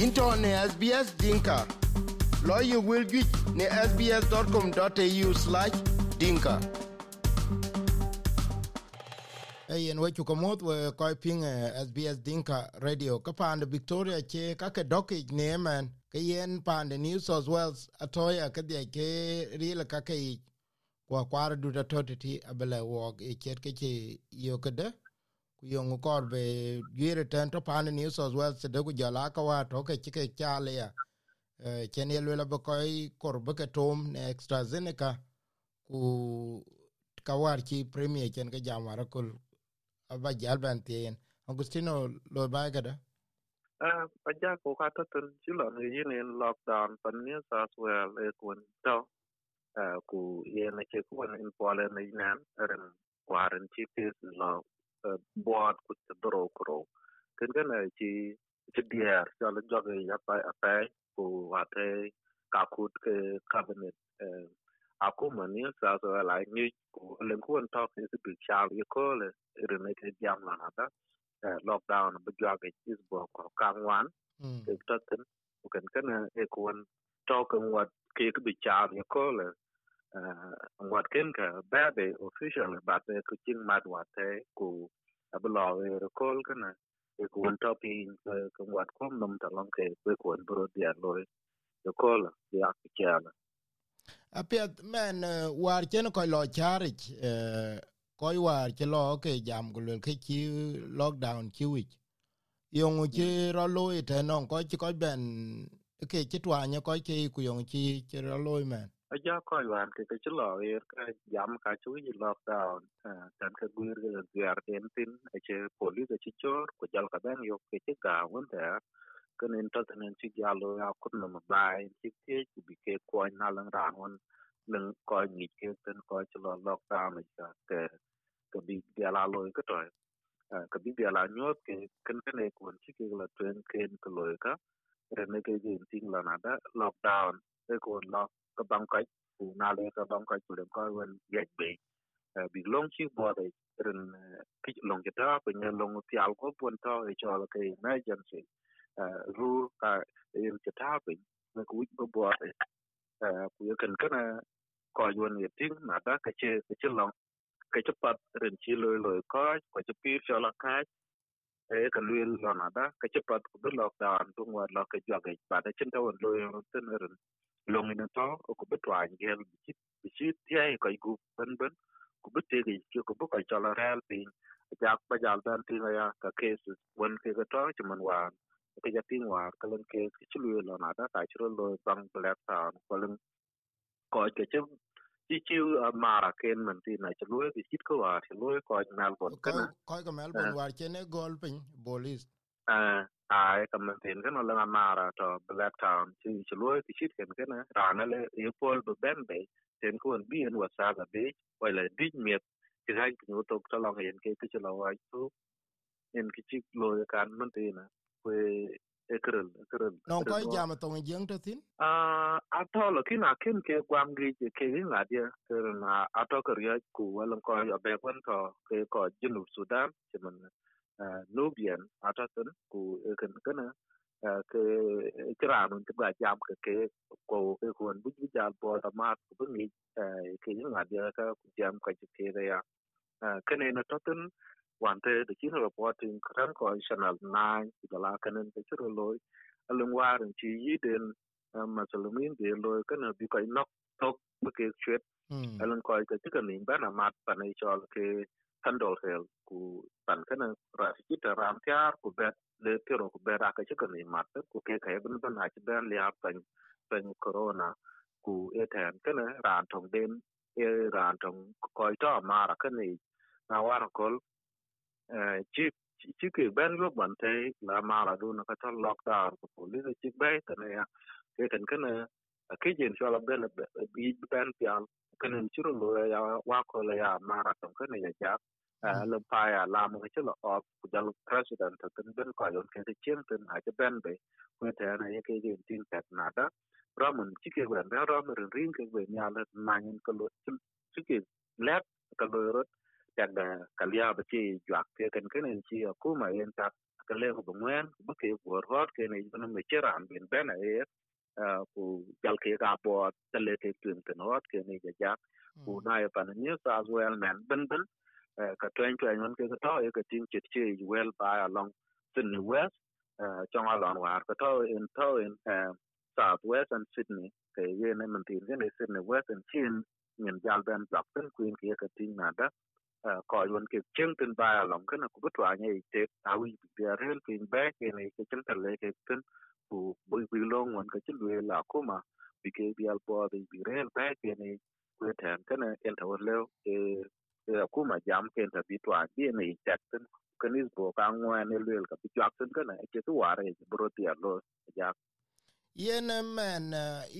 into ne SBS Dinka. Lawyer will get ne sbs.com.au slash dinka. Hey, and what you come out with uh, koi ping uh, SBS Dinka radio ka Victoria che ka ke doki ne man ke yen pan the New South Wales atoya kadia ke rila ka kwa kwara duda totiti abele wog e chet ke che yong kor be gire ten to pan New well se de ku jala ka wa to ke ke chale ya. Chen ye lwela be koi kor be ke tom ne AstraZeneca ku kawar ki premier chen ke jamara kul aba jal ban tien Agustino lo ba ga da Uh, aja ko kata ten chilo ni in lockdown pan ni sa swel e kun to uh, ku ye na che ku in pole ni nan ren quarantine lo board ku dro kro ken ken chi chi dier cho le jog ya pa pa ku wa te ka kut ke cabinet aku man ni sa swel ai ni ku len kun to ke bi chal ye ko le ren ne ke jam la na lockdown bu jage is bo ko kang wan ke taten u kan kana e ko wan token wat ke bi cha ni ko le wat ken ka ba be official ba te ku chin mat wa te ku ablo e ko kana e ko wan topi ke wat ko nom ta long ke ko wan bro dia loy e ko la ya ke cha apiet men war chen ko lo charich koy war ci lo ke jam ko le ke ci lockdown ci wi yong ci ro lo ite non ko ci ko ben ke ci twa nya ko ke ku yong ci ci ro lo men aja ko wan ke ke lo er ka jam ka chu yi lockdown tan ka guir ga ziar ten tin e che police ci chor ko jal ka ben yo ke ci ga won ta kan en to tan ci jalo ya ku ma bai ci ke ku bi ke ko na lang ran won lưng cho lockdown này cái cái bị dia la rồi cái bị dia la cái cái này cũng chỉ là train cái cái ka cái gì ting là nada lockdown cái cũng lock cái bang cái cũng na lên cái bang cái của dem coi when get bị bị long chi bo đấy rồi cái long cái đó bây giờ long cái al có buồn to cho là cái emergency ru cái cái cái đó bị nó cũng có bo đấy. Ku yakan kana ko yon ye ting na da ka che ka che long ka che pat ren chi lo lo ko ko che pi cho la ka e ka lu lo na da ka che pat ku lo tu wa lo ka jwa ga ba da chen ta won lo ren long ina to ku be twa ngel bi chi bi chi ti ai ko gu ben ben ku be te gi ku bu ko cho la real pi ja ba jal dan ti ya ka cases won ke ga to che man wa ke ja ting wa ka len ke chi lu lo na da ka chi lo bang black town ko len ko ke che chi chi mara ken man ti na chi lu ke chi ko wa chi lu ko melbourne kana ko ko melbourne war che ne gol pin bolis eh ai ka man tin kana la mara to black town chi chi lu ke chi ken kana rana le e pol be ben be ten ko bi en wa sa ga be wa le di miet ki ha ki no to to long yen ke ke lo wa tu en ki chi lo kan man ti na kwe ekrel ekrel non ko jam to jeng to tin ah ato lo kin akin ke kwam gi ke gi na dia ke na ato ke ria ku walan ko ya be kwan to ke ko jinu sudan chiman nubian ato tin ku ken kana ke kran un ga jam ke ke ko ke kon bu bu jal bo ta ma ku bu ngi ke gi na dia ka ku jam ka ke ya kene na to tin wante de kino reporting kran ko channel 9 de la kanen de chiro loy alung warin chi yiden masalumin de loy kana bi ko nok tok ke chwet alung ko ke tika nin bana mat panai chol ke kandol hel ku tan kana ra chi ta ram tiar ku bet le tiro ku bera ka chika kana mat ku ke ka ibn ban ha chi ben ap tan tan corona ku eten kana ran tong den e ran tong ko to mara kana na war kol chi chi ke ben lo ban te la mara du na ka to lockdown ku li chi be tan ya ke tan kana ke jen so la ben bi ben pian kana chi ro lo ya wa ko la ya mara to kana ya ja lo pa ya la mo chi lo of ku jal president ta kan ben ko yon ke chen ten a che ben be ko ta na ye ke jen tin ta na da ramun chi ke ben ra ramun rin ke ben ya la na nyen ko lo chi ke let ka lo ro daga kalya ba ce juak ke kan kan ci ku ma yen ta ka le ko ngwen bu ke go rot ke ne no me cheran bin ben e ku jal ke ga bo ta le ke tun ten hot ke ne ja ja ku na ya pan ni sa as well man ben ben ka twen twen non ke to e ka tin chit che well by along Sydney West. Trong along war ka to in to in South West and Sydney. Ke ye ne man tin ne Sydney West and Chin ngin jal ben blok ten queen ke ka tin na da ko yon ke chen tin ba along ke na ku butwa nye te awi bi rel pin ba ke ne ke chen ta le ke tin ku bu bi long wan ka chil we la kuma bi ke bi al po bi bi rel ba ke ne ku tan ke na en ta le e e kuma jam ke ta bi twa bi ne tek tin bo ka ngwa ne le ka bi jak tin ke na ke tu ware bro ti lo ja. Yen men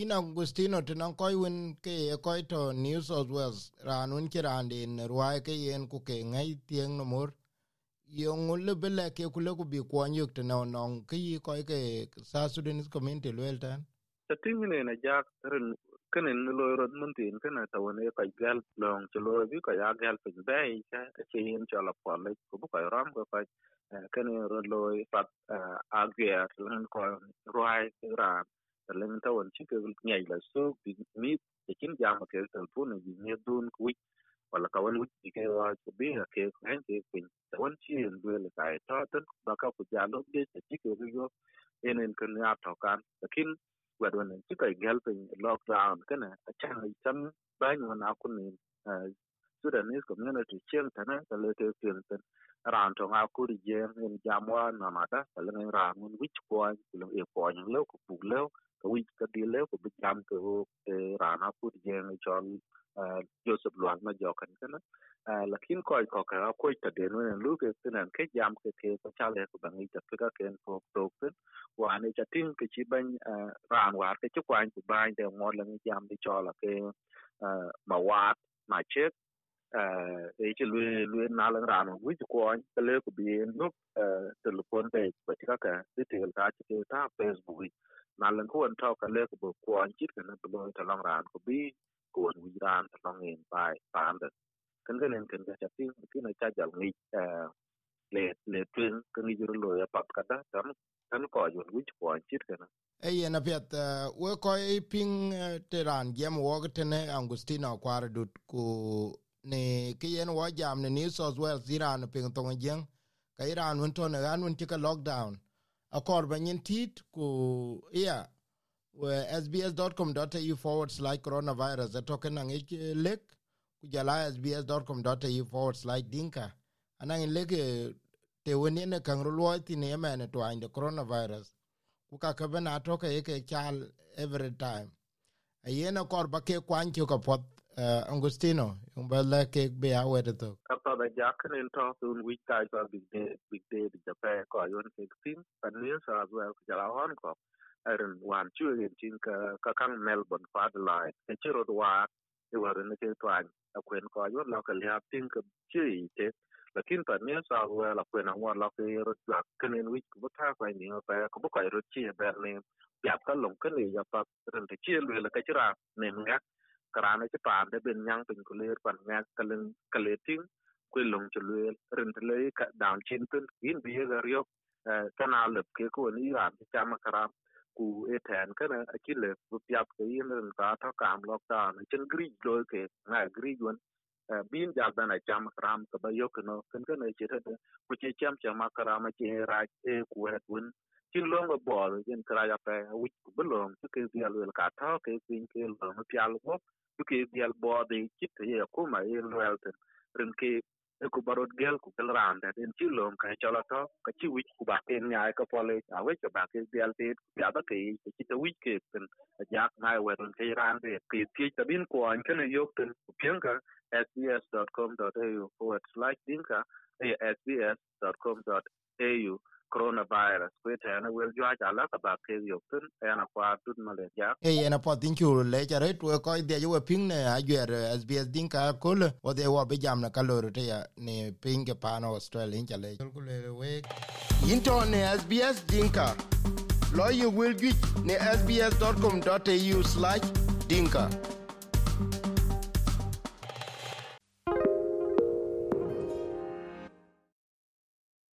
in Augustino to non koi win ke koy to New South Wales ranun kirande ki ran ruai ke yen ku ke ngai tieng no mur yong le bele ke ku le ku bi ko nyuk te no no ke yi ko ke sa Sudanese community lwel tan? Ta ting ne na jak ren kenen lo rod mun tin kana ta woni e ka gal long. To lo bi ka ya gal pe be ka ke yin cha la pa le ku bu ka ram ko ka kenen rod lo pat e, a ge lan ko ruai e, ran len ta won chi ke nyai la so bi mi te kin jam ke telefon bi ne dun ku wala ka wani wuce ke wa ku ha ke kan ke pin ta won chi en du le kai ta tan ba ka ku ja lo de te chi ke yo en en kan ya ta kan lakin wad en chi kai gel pin lockdown kana a cha chan tan ba ni na ku ni Sudanese community chen tana ta le ke pin tan ran to nga ku ri je en jamwa na mata ta le ran mun wich ko ku le ko ni le ku pu le ka ka di le bi jam ke ran a ku ri chon Joseph Luang ma jokan kana lakin ko ko ka ko ta de no lu ke tinan ke jam ke ke ko chale ko bangi ta ka ken ko to ken wa ne cha tin ke chi ban ran wa ke chu kwan ku ban de mo lang jam di chola ke ma wat ma che e chi lu lu na lang ran wi ko ke le ko bi no telefon pe ko ka ka ti ka ti ta facebook. นาลังควรเท่ากันเลือกกบควรจิตกันตะบนทะลองรานกบีกวนวิรานทะลองเงินไปตามเด็กกันก็เล่นกันก็จะที่ที่ในใจอย่างนี้เออเลดเลดพื้ก็นี่อยู่เลยปรับกันนะทั้งทั้ก่ออยู่วิจควรจิตกันนะเอ้ยนะเพียตเวคอยพิงเตรานเกมวอกเทเนอังกุสตินอควาร์ดุดกูนี่คือย็นว่าจามในนิวเซาท์เวลซิรานเพียงตรงเยังกับอิรานวันทนอิรานวันที่ก็ล็อกดาวน์ akor banyin tit ku ya sbs.com.au forward slash coronavirus. Atoken ang ik lek ku jala sbs.com.au forward slash dinka. Anang lek te woni ne kang rulo ti ne mene to ande coronavirus. Ku ka ka bena to ka ke chal every time. Ayena yena kor ba ke kwan ka pot uh, Angustino umba ba la ke be a to ka pa da jak ne to un wi ka ba big day big day di japan. Ko yon ke tin pan ni sa as well ku jala hon ko erin wan chu yen tin ka ka kang melbourne fa de lai ke chiro wa e war ne ke twan a kwen ko yon la ka lia tin ka chi te lakin pa ni sa wa la kwen an wa la ke ro la kenen wi ku ta kwa ni pa ko bu ka ro chi be ne ya ka long ke ni ya pa ren te chi lu la ka chira ne nga karana ci paan de ben nyang pin ko ler pan nga kalen kaleting ko long ci lu ren te le ka down chin pin in bi ga ryo kana lep ke ko ni ran ci chama karam ku e ten kana akile bu pyap ke yin ren ka ta kam lockdown chen gri lo ke na gri gon bin ja bana chama karam ka ba yo no kan kana ci ta ku ci cham chama karam ci ra e ku het won chin long go bol yen kra ya pe wi ku thao, ke ke ya lu ka ta ke pin ke lo ma pyal go ke dial bode chit ye ko ma ye welten ren ke ku barot gel ku kel rande den chi lom ka chala to ka chi wich ku ba ken nya ka pole a we ka ba ke dial te ya ba ke chi to wich ke ten jak na we ron ke rande ke ti ta bin ko an ken yok ten pien ka sbs.com.au forward slash dinka sbs.com.au coronavirus. Ku na wel jwa ala ka ba ke yok ten ana kwa tut ma le ja e yena pa tin chu le jare tu ko de yo ping ne a yer sbs din ka ko le o de wa be jam na ka lo te ya ne ping ke pa no australia in le ko le we ne sbs din ka lo yu will gi ne sbs.com.au/dinka